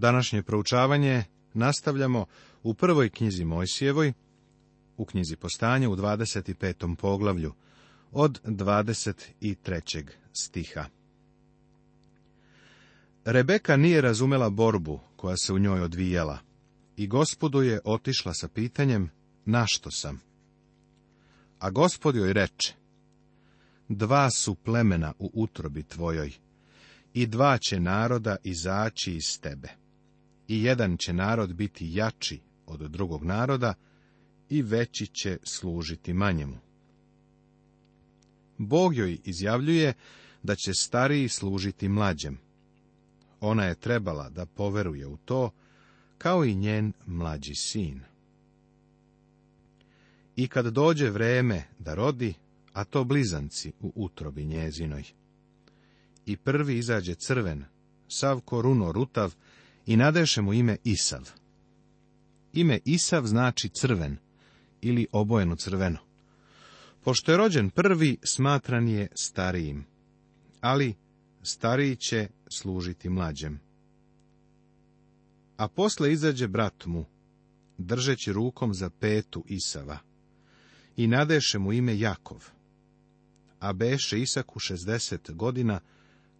Današnje proučavanje nastavljamo u prvoj knjizi Mojsijevoj, u knjizi Postanja u 25. poglavlju, od 23. stiha. Rebeka nije razumela borbu koja se u njoj odvijala i gospodu je otišla sa pitanjem našto sam. A gospod joj reče, dva su plemena u utrobi tvojoj i dva će naroda izaći iz tebe. I jedan će narod biti jači od drugog naroda i veći će služiti manjemu. Bog joj izjavljuje da će stariji služiti mlađem. Ona je trebala da poveruje u to, kao i njen mlađi sin. I kad dođe vreme da rodi, a to blizanci u utrobi njezinoj. I prvi izađe crven, sav koruno rutav, i nadeše mu ime Isav. Ime Isav znači crven ili obojeno crveno. Pošto je rođen prvi, smatran je starijim, ali stariji će služiti mlađem. A posle izađe brat mu, držeći rukom za petu Isava, i nadeše mu ime Jakov, a beše Isaku šezdeset godina,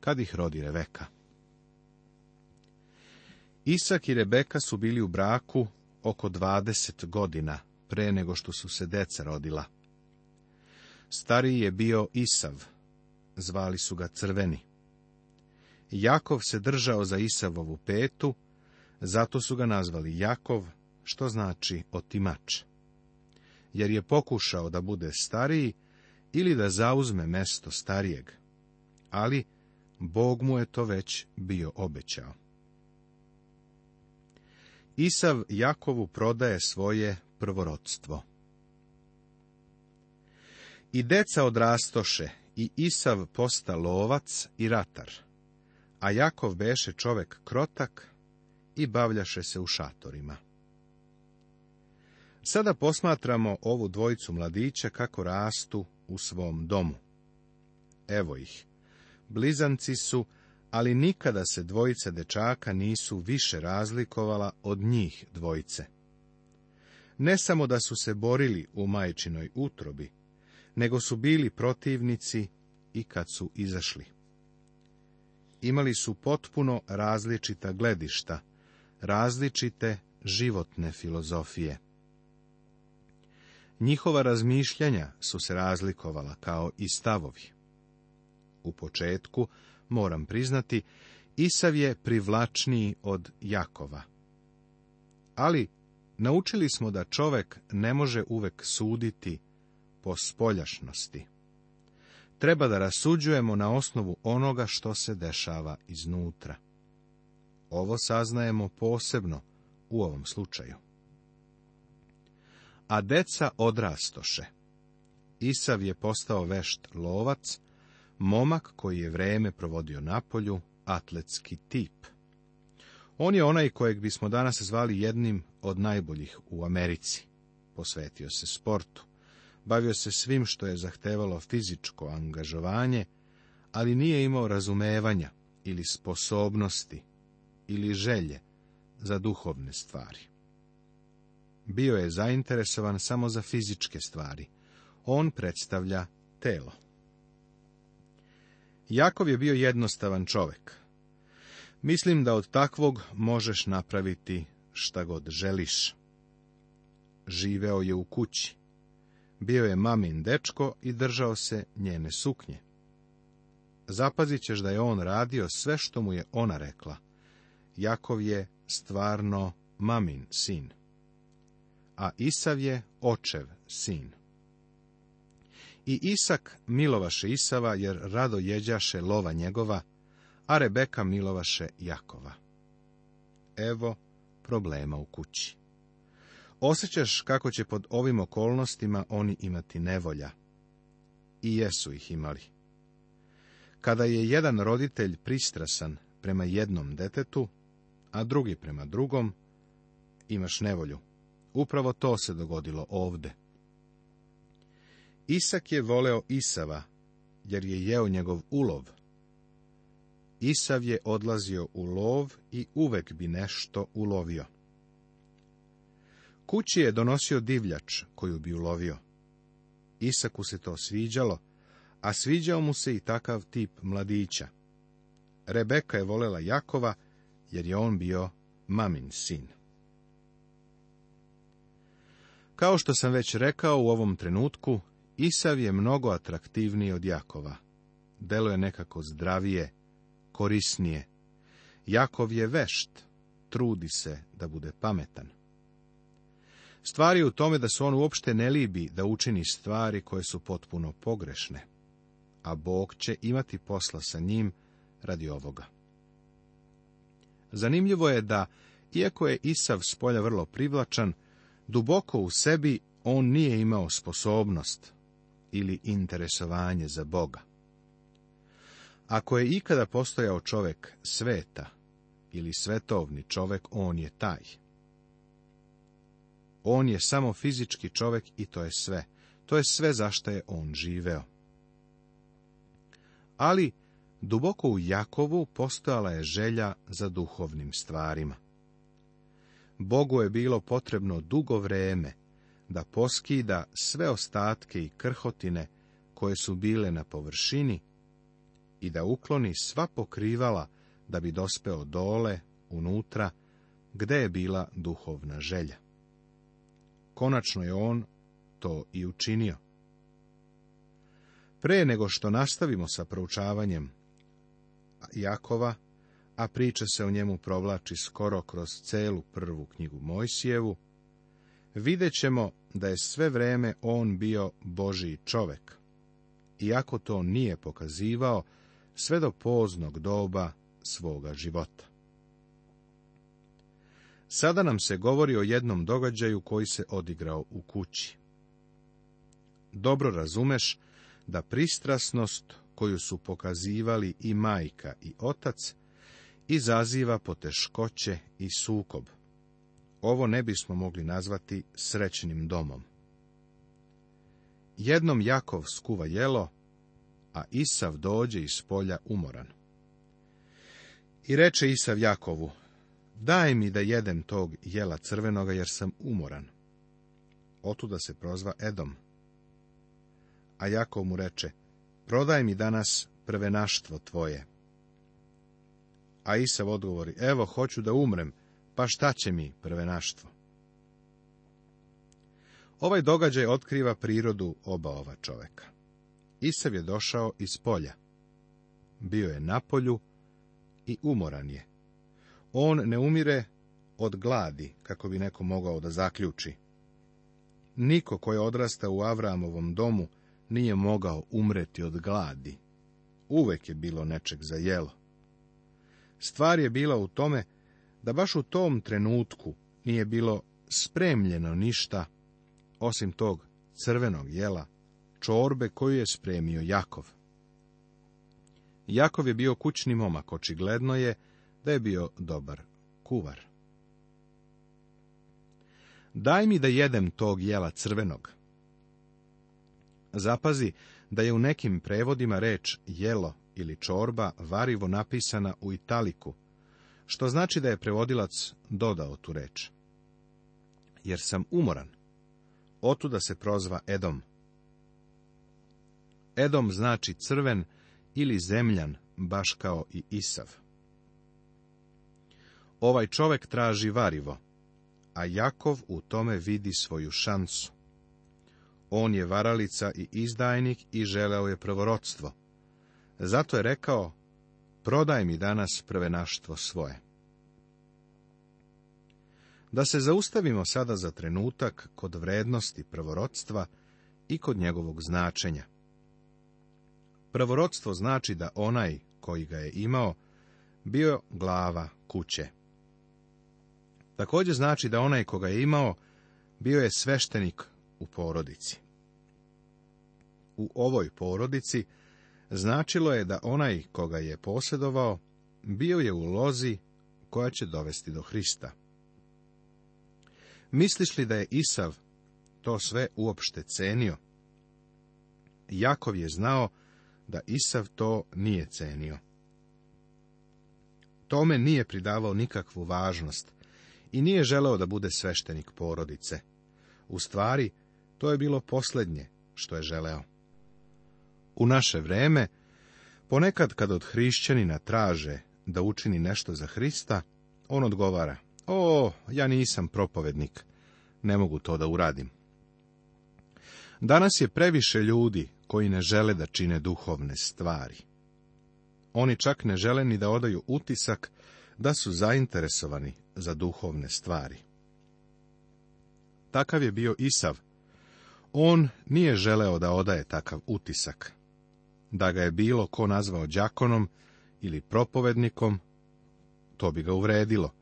kad ih rodi Reveka. Isak i Rebeka su bili u braku oko dvadeset godina pre nego što su se deca rodila. Stariji je bio Isav, zvali su ga Crveni. Jakov se držao za Isavovu petu, zato su ga nazvali Jakov, što znači otimač. Jer je pokušao da bude stariji ili da zauzme mesto starijeg, ali Bog mu je to već bio obećao. Isav Jakovu prodaje svoje prvorodstvo. I deca odrastoše, i Isav posta lovac i ratar, a Jakov beše čovek krotak i bavljaše se u šatorima. Sada posmatramo ovu dvojicu mladića kako rastu u svom domu. Evo ih. Blizanci su, ali nikada se dvojica dečaka nisu više razlikovala od njih dvojice. Ne samo da su se borili u majčinoj utrobi, nego su bili protivnici i kad su izašli. Imali su potpuno različita gledišta, različite životne filozofije. Njihova razmišljanja su se razlikovala kao i stavovi. U početku moram priznati, Isav je privlačniji od Jakova. Ali naučili smo da čovek ne može uvek suditi po spoljašnosti. Treba da rasuđujemo na osnovu onoga što se dešava iznutra. Ovo saznajemo posebno u ovom slučaju. A deca odrastoše. Isav je postao vešt lovac, momak koji je vreme provodio na polju, atletski tip. On je onaj kojeg bismo danas zvali jednim od najboljih u Americi. Posvetio se sportu, bavio se svim što je zahtevalo fizičko angažovanje, ali nije imao razumevanja ili sposobnosti ili želje za duhovne stvari. Bio je zainteresovan samo za fizičke stvari. On predstavlja telo. Jakov je bio jednostavan čovjek. Mislim da od takvog možeš napraviti šta god želiš. Živeo je u kući. Bio je mamin dečko i držao se njene suknje. Zapazit ćeš da je on radio sve što mu je ona rekla. Jakov je stvarno mamin sin, a Isav je očev sin. I Isak milovaše Isava, jer rado jeđaše lova njegova, a Rebeka milovaše Jakova. Evo problema u kući. Osjećaš kako će pod ovim okolnostima oni imati nevolja. I jesu ih imali. Kada je jedan roditelj pristrasan prema jednom detetu, a drugi prema drugom, imaš nevolju. Upravo to se dogodilo ovde. Isak je voleo Isava, jer je jeo njegov ulov. Isav je odlazio u lov i uvek bi nešto ulovio. Kući je donosio divljač koju bi ulovio. Isaku se to sviđalo, a sviđao mu se i takav tip mladića. Rebeka je volela Jakova, jer je on bio mamin sin. Kao što sam već rekao, u ovom trenutku Isav je mnogo atraktivniji od Jakova. Delo je nekako zdravije, korisnije. Jakov je vešt, trudi se da bude pametan. Stvar je u tome da se on uopšte ne libi da učini stvari koje su potpuno pogrešne, a Bog će imati posla sa njim radi ovoga. Zanimljivo je da, iako je Isav spolja vrlo privlačan, duboko u sebi on nije imao sposobnost ili interesovanje za Boga. Ako je ikada postojao čovjek sveta ili svetovni čovjek, on je taj. On je samo fizički čovjek i to je sve. To je sve zašto je on živeo. Ali duboko u Jakovu postojala je želja za duhovnim stvarima. Bogu je bilo potrebno dugo vreme da poskida sve ostatke i krhotine koje su bile na površini i da ukloni sva pokrivala da bi dospeo dole, unutra, gde je bila duhovna želja. Konačno je on to i učinio. Pre nego što nastavimo sa proučavanjem Jakova, a priča se o njemu provlači skoro kroz celu prvu knjigu Mojsijevu, vidjet ćemo da je sve vreme on bio Boži čovek. Iako to nije pokazivao, sve do poznog doba svoga života. Sada nam se govori o jednom događaju koji se odigrao u kući. Dobro razumeš da pristrasnost koju su pokazivali i majka i otac izaziva poteškoće i sukob. Ovo ne bismo mogli nazvati srećnim domom. Jednom Jakov skuva jelo, a Isav dođe iz polja umoran. I reče Isav Jakovu, daj mi da jedem tog jela crvenoga, jer sam umoran. Otuda se prozva Edom. A Jakov mu reče, prodaj mi danas prvenaštvo tvoje. A Isav odgovori, evo, hoću da umrem, pa šta će mi prvenaštvo? Ovaj događaj otkriva prirodu oba ova čoveka. Isav je došao iz polja. Bio je na polju i umoran je. On ne umire od gladi, kako bi neko mogao da zaključi. Niko ko je odrastao u Avramovom domu nije mogao umreti od gladi. Uvek je bilo nečeg za jelo. Stvar je bila u tome da baš u tom trenutku nije bilo spremljeno ništa, osim tog crvenog jela, čorbe koju je spremio Jakov. Jakov je bio kućni momak, očigledno je da je bio dobar kuvar. Daj mi da jedem tog jela crvenog. Zapazi da je u nekim prevodima reč jelo ili čorba varivo napisana u italiku, što znači da je prevodilac dodao tu reč. Jer sam umoran. Otuda se prozva Edom. Edom znači crven ili zemljan, baš kao i Isav. Ovaj čovek traži varivo, a Jakov u tome vidi svoju šansu. On je varalica i izdajnik i želeo je prvorodstvo. Zato je rekao, Prodaj mi danas prvenaštvo svoje. Da se zaustavimo sada za trenutak kod vrednosti prvorodstva i kod njegovog značenja. Prvorodstvo znači da onaj koji ga je imao bio glava kuće. Također znači da onaj koga je imao bio je sveštenik u porodici. U ovoj porodici značilo je da onaj koga je posjedovao bio je u lozi koja će dovesti do Hrista. Misliš li da je Isav to sve uopšte cenio? Jakov je znao da Isav to nije cenio. Tome nije pridavao nikakvu važnost i nije želeo da bude sveštenik porodice. U stvari, to je bilo posljednje što je želeo. U naše vreme, ponekad kad od hrišćanina traže da učini nešto za Hrista, on odgovara, o, ja nisam propovednik, ne mogu to da uradim. Danas je previše ljudi koji ne žele da čine duhovne stvari. Oni čak ne žele ni da odaju utisak da su zainteresovani za duhovne stvari. Takav je bio Isav. On nije želeo da odaje takav utisak da ga je bilo ko nazvao đakonom ili propovednikom, to bi ga uvredilo.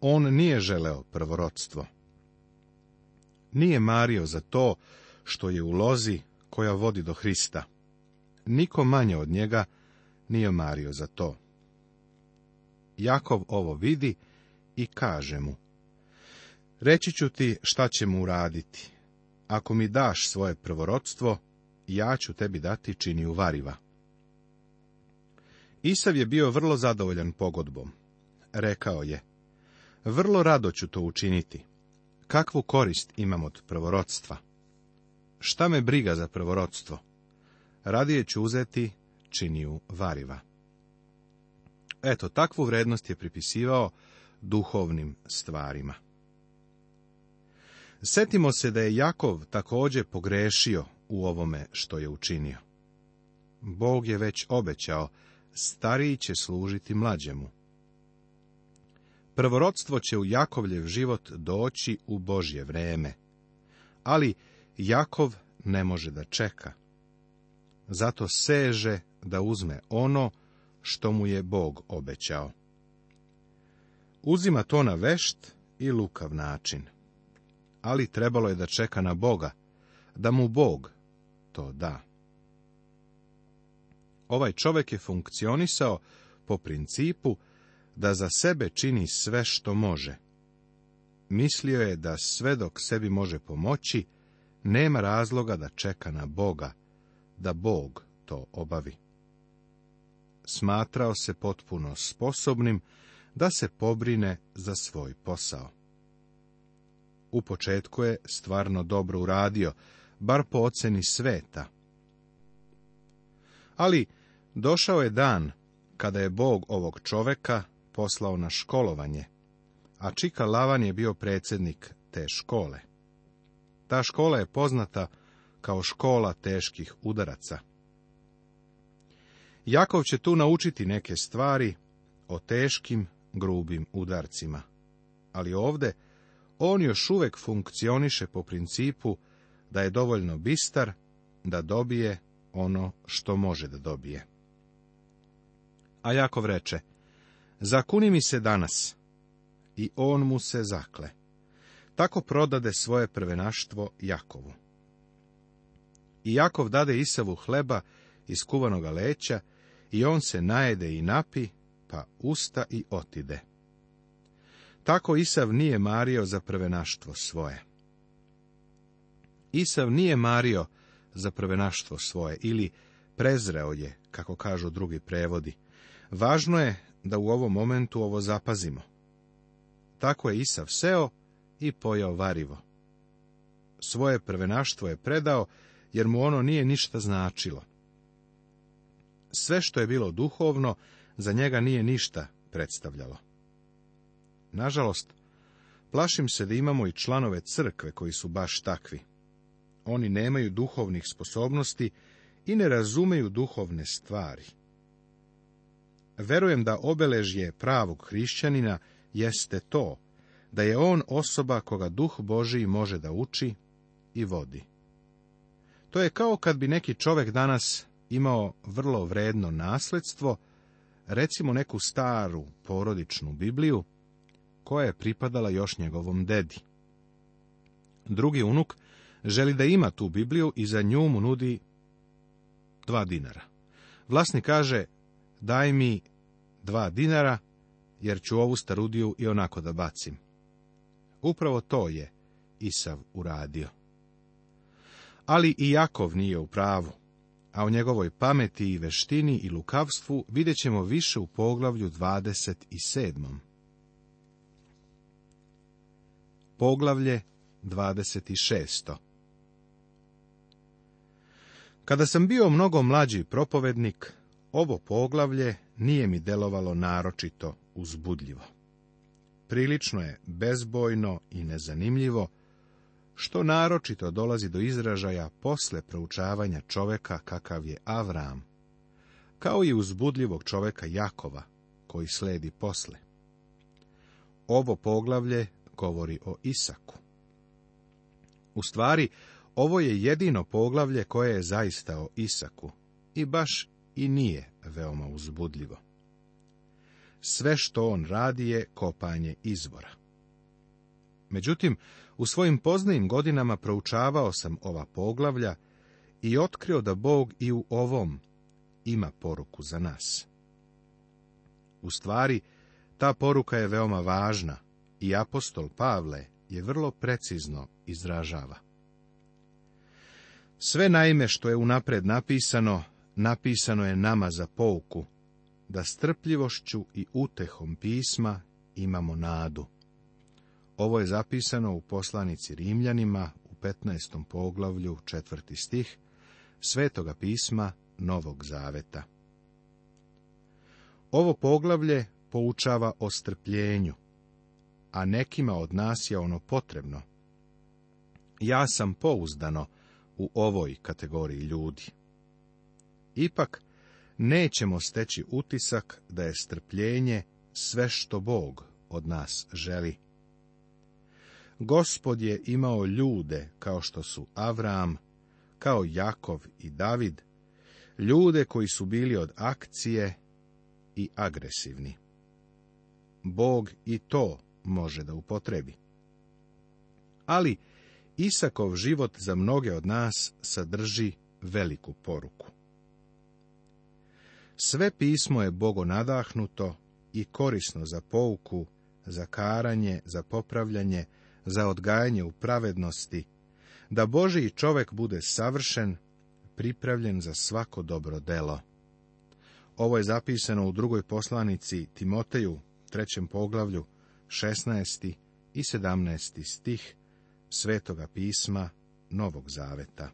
On nije želeo prvorodstvo. Nije mario za to što je u lozi koja vodi do Hrista. Niko manje od njega nije mario za to. Jakov ovo vidi i kaže mu. Reći ću ti šta će mu uraditi. Ako mi daš svoje prvorodstvo, ja ću tebi dati činiju variva. Isav je bio vrlo zadovoljan pogodbom. Rekao je, vrlo rado ću to učiniti. Kakvu korist imam od prvorodstva? Šta me briga za prvorodstvo? Radije ću uzeti činiju variva. Eto, takvu vrednost je pripisivao duhovnim stvarima. Setimo se da je Jakov također pogrešio u ovome što je učinio. Bog je već obećao, stariji će služiti mlađemu. Prvorodstvo će u Jakovljev život doći u Božje vreme, ali Jakov ne može da čeka. Zato seže da uzme ono što mu je Bog obećao. Uzima to na vešt i lukav način. Ali trebalo je da čeka na Boga, da mu Bog to da. Ovaj čovjek je funkcionisao po principu da za sebe čini sve što može. Mislio je da sve dok sebi može pomoći, nema razloga da čeka na Boga, da Bog to obavi. Smatrao se potpuno sposobnim da se pobrine za svoj posao. U početku je stvarno dobro uradio, bar po oceni sveta. Ali došao je dan kada je Bog ovog čoveka poslao na školovanje, a Čika Lavan je bio predsjednik te škole. Ta škola je poznata kao škola teških udaraca. Jakov će tu naučiti neke stvari o teškim, grubim udarcima. Ali ovde on još uvek funkcioniše po principu da je dovoljno bistar da dobije ono što može da dobije. A Jakov reče, zakuni mi se danas. I on mu se zakle. Tako prodade svoje prvenaštvo Jakovu. I Jakov dade Isavu hleba iz kuvanoga leća i on se najede i napi, pa usta i otide. Tako Isav nije mario za prvenaštvo svoje. Isav nije mario za prvenaštvo svoje ili prezreo je, kako kažu drugi prevodi. Važno je da u ovom momentu ovo zapazimo. Tako je Isav seo i pojao varivo. Svoje prvenaštvo je predao, jer mu ono nije ništa značilo. Sve što je bilo duhovno, za njega nije ništa predstavljalo. Nažalost, plašim se da imamo i članove crkve koji su baš takvi oni nemaju duhovnih sposobnosti i ne razumeju duhovne stvari. Verujem da obeležje pravog hrišćanina jeste to, da je on osoba koga duh Božiji može da uči i vodi. To je kao kad bi neki čovek danas imao vrlo vredno nasledstvo, recimo neku staru porodičnu Bibliju, koja je pripadala još njegovom dedi. Drugi unuk želi da ima tu Bibliju i za nju mu nudi dva dinara. Vlasnik kaže, daj mi dva dinara, jer ću ovu starudiju i onako da bacim. Upravo to je Isav uradio. Ali i Jakov nije u pravu, a o njegovoj pameti i veštini i lukavstvu vidjet ćemo više u poglavlju 27. Poglavlje 26. Kada sam bio mnogo mlađi propovednik, ovo poglavlje nije mi delovalo naročito uzbudljivo. Prilično je bezbojno i nezanimljivo, što naročito dolazi do izražaja posle proučavanja čoveka kakav je Avram, kao i uzbudljivog čoveka Jakova, koji sledi posle. Ovo poglavlje govori o Isaku. U stvari, ovo je jedino poglavlje koje je zaista o Isaku i baš i nije veoma uzbudljivo. Sve što on radi je kopanje izvora. Međutim, u svojim poznajim godinama proučavao sam ova poglavlja i otkrio da Bog i u ovom ima poruku za nas. U stvari, ta poruka je veoma važna i apostol Pavle je vrlo precizno izražava. Sve naime što je unapred napisano, napisano je nama za pouku, da strpljivošću i utehom pisma imamo nadu. Ovo je zapisano u poslanici Rimljanima u 15. poglavlju, četvrti stih, Svetoga pisma Novog Zaveta. Ovo poglavlje poučava o strpljenju, a nekima od nas je ono potrebno. Ja sam pouzdano u ovoj kategoriji ljudi. Ipak, nećemo steći utisak da je strpljenje sve što Bog od nas želi. Gospod je imao ljude kao što su Avram, kao Jakov i David, ljude koji su bili od akcije i agresivni. Bog i to može da upotrebi. Ali Isakov život za mnoge od nas sadrži veliku poruku. Sve pismo je Bogo nadahnuto i korisno za pouku, za karanje, za popravljanje, za odgajanje u pravednosti, da Boži čovek bude savršen, pripravljen za svako dobro delo. Ovo je zapisano u drugoj poslanici Timoteju, trećem poglavlju, 16. i 17. stih, Svetoga pisma Novog Zaveta.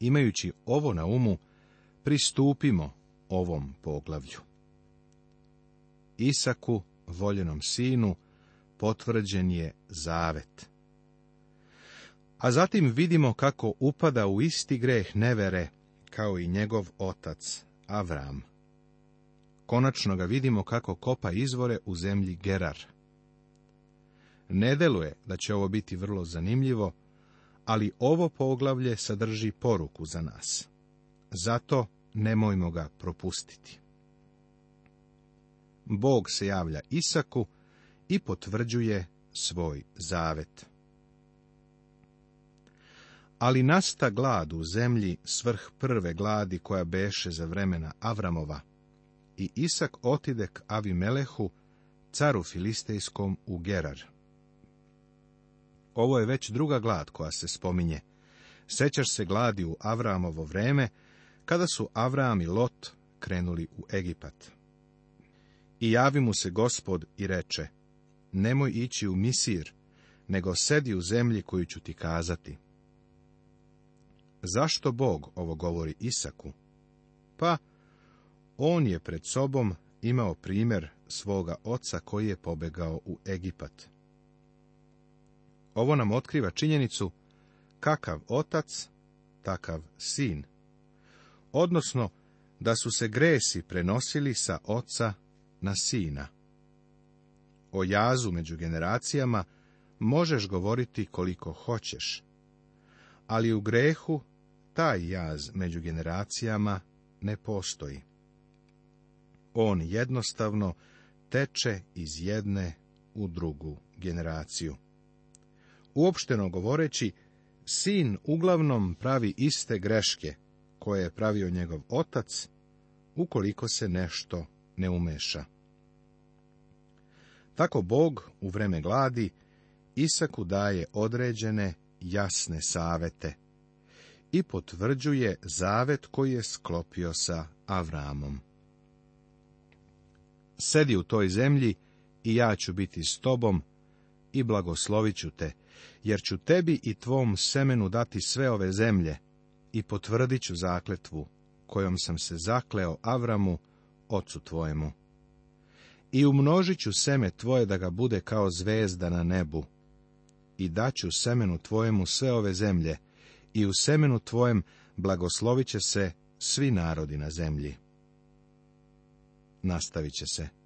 Imajući ovo na umu, pristupimo ovom poglavlju. Isaku, voljenom sinu, potvrđen je zavet. A zatim vidimo kako upada u isti greh nevere, kao i njegov otac, Avram. Konačno ga vidimo kako kopa izvore u zemlji Gerar. Ne deluje da će ovo biti vrlo zanimljivo, ali ovo poglavlje sadrži poruku za nas. Zato nemojmo ga propustiti. Bog se javlja Isaku i potvrđuje svoj zavet. Ali nasta glad u zemlji svrh prve gladi koja beše za vremena Avramova, i Isak otide k Avimelehu, caru filistejskom u Gerar. Ovo je već druga glad koja se spominje. Sećaš se gladi u Avramovo vreme, kada su Avram i Lot krenuli u Egipat. I javi mu se gospod i reče, nemoj ići u Misir, nego sedi u zemlji koju ću ti kazati. Zašto Bog ovo govori Isaku? Pa, on je pred sobom imao primjer svoga oca koji je pobegao u Egipat. Ovo nam otkriva činjenicu kakav otac, takav sin. Odnosno, da su se gresi prenosili sa oca na sina. O jazu među generacijama možeš govoriti koliko hoćeš, ali u grehu taj jaz među generacijama ne postoji. On jednostavno teče iz jedne u drugu generaciju. Uopšteno govoreći, sin uglavnom pravi iste greške koje je pravio njegov otac, ukoliko se nešto ne umeša. Tako Bog u vreme gladi Isaku daje određene jasne savete i potvrđuje zavet koji je sklopio sa Avramom. Sedi u toj zemlji i ja ću biti s tobom i blagoslovit ću te jer ću tebi i tvom semenu dati sve ove zemlje i potvrdit ću zakletvu kojom sam se zakleo Avramu, ocu tvojemu. I umnožit ću seme tvoje da ga bude kao zvezda na nebu. I daću semenu tvojemu sve ove zemlje, i u semenu tvojem blagoslovit će se svi narodi na zemlji. Nastavit će se.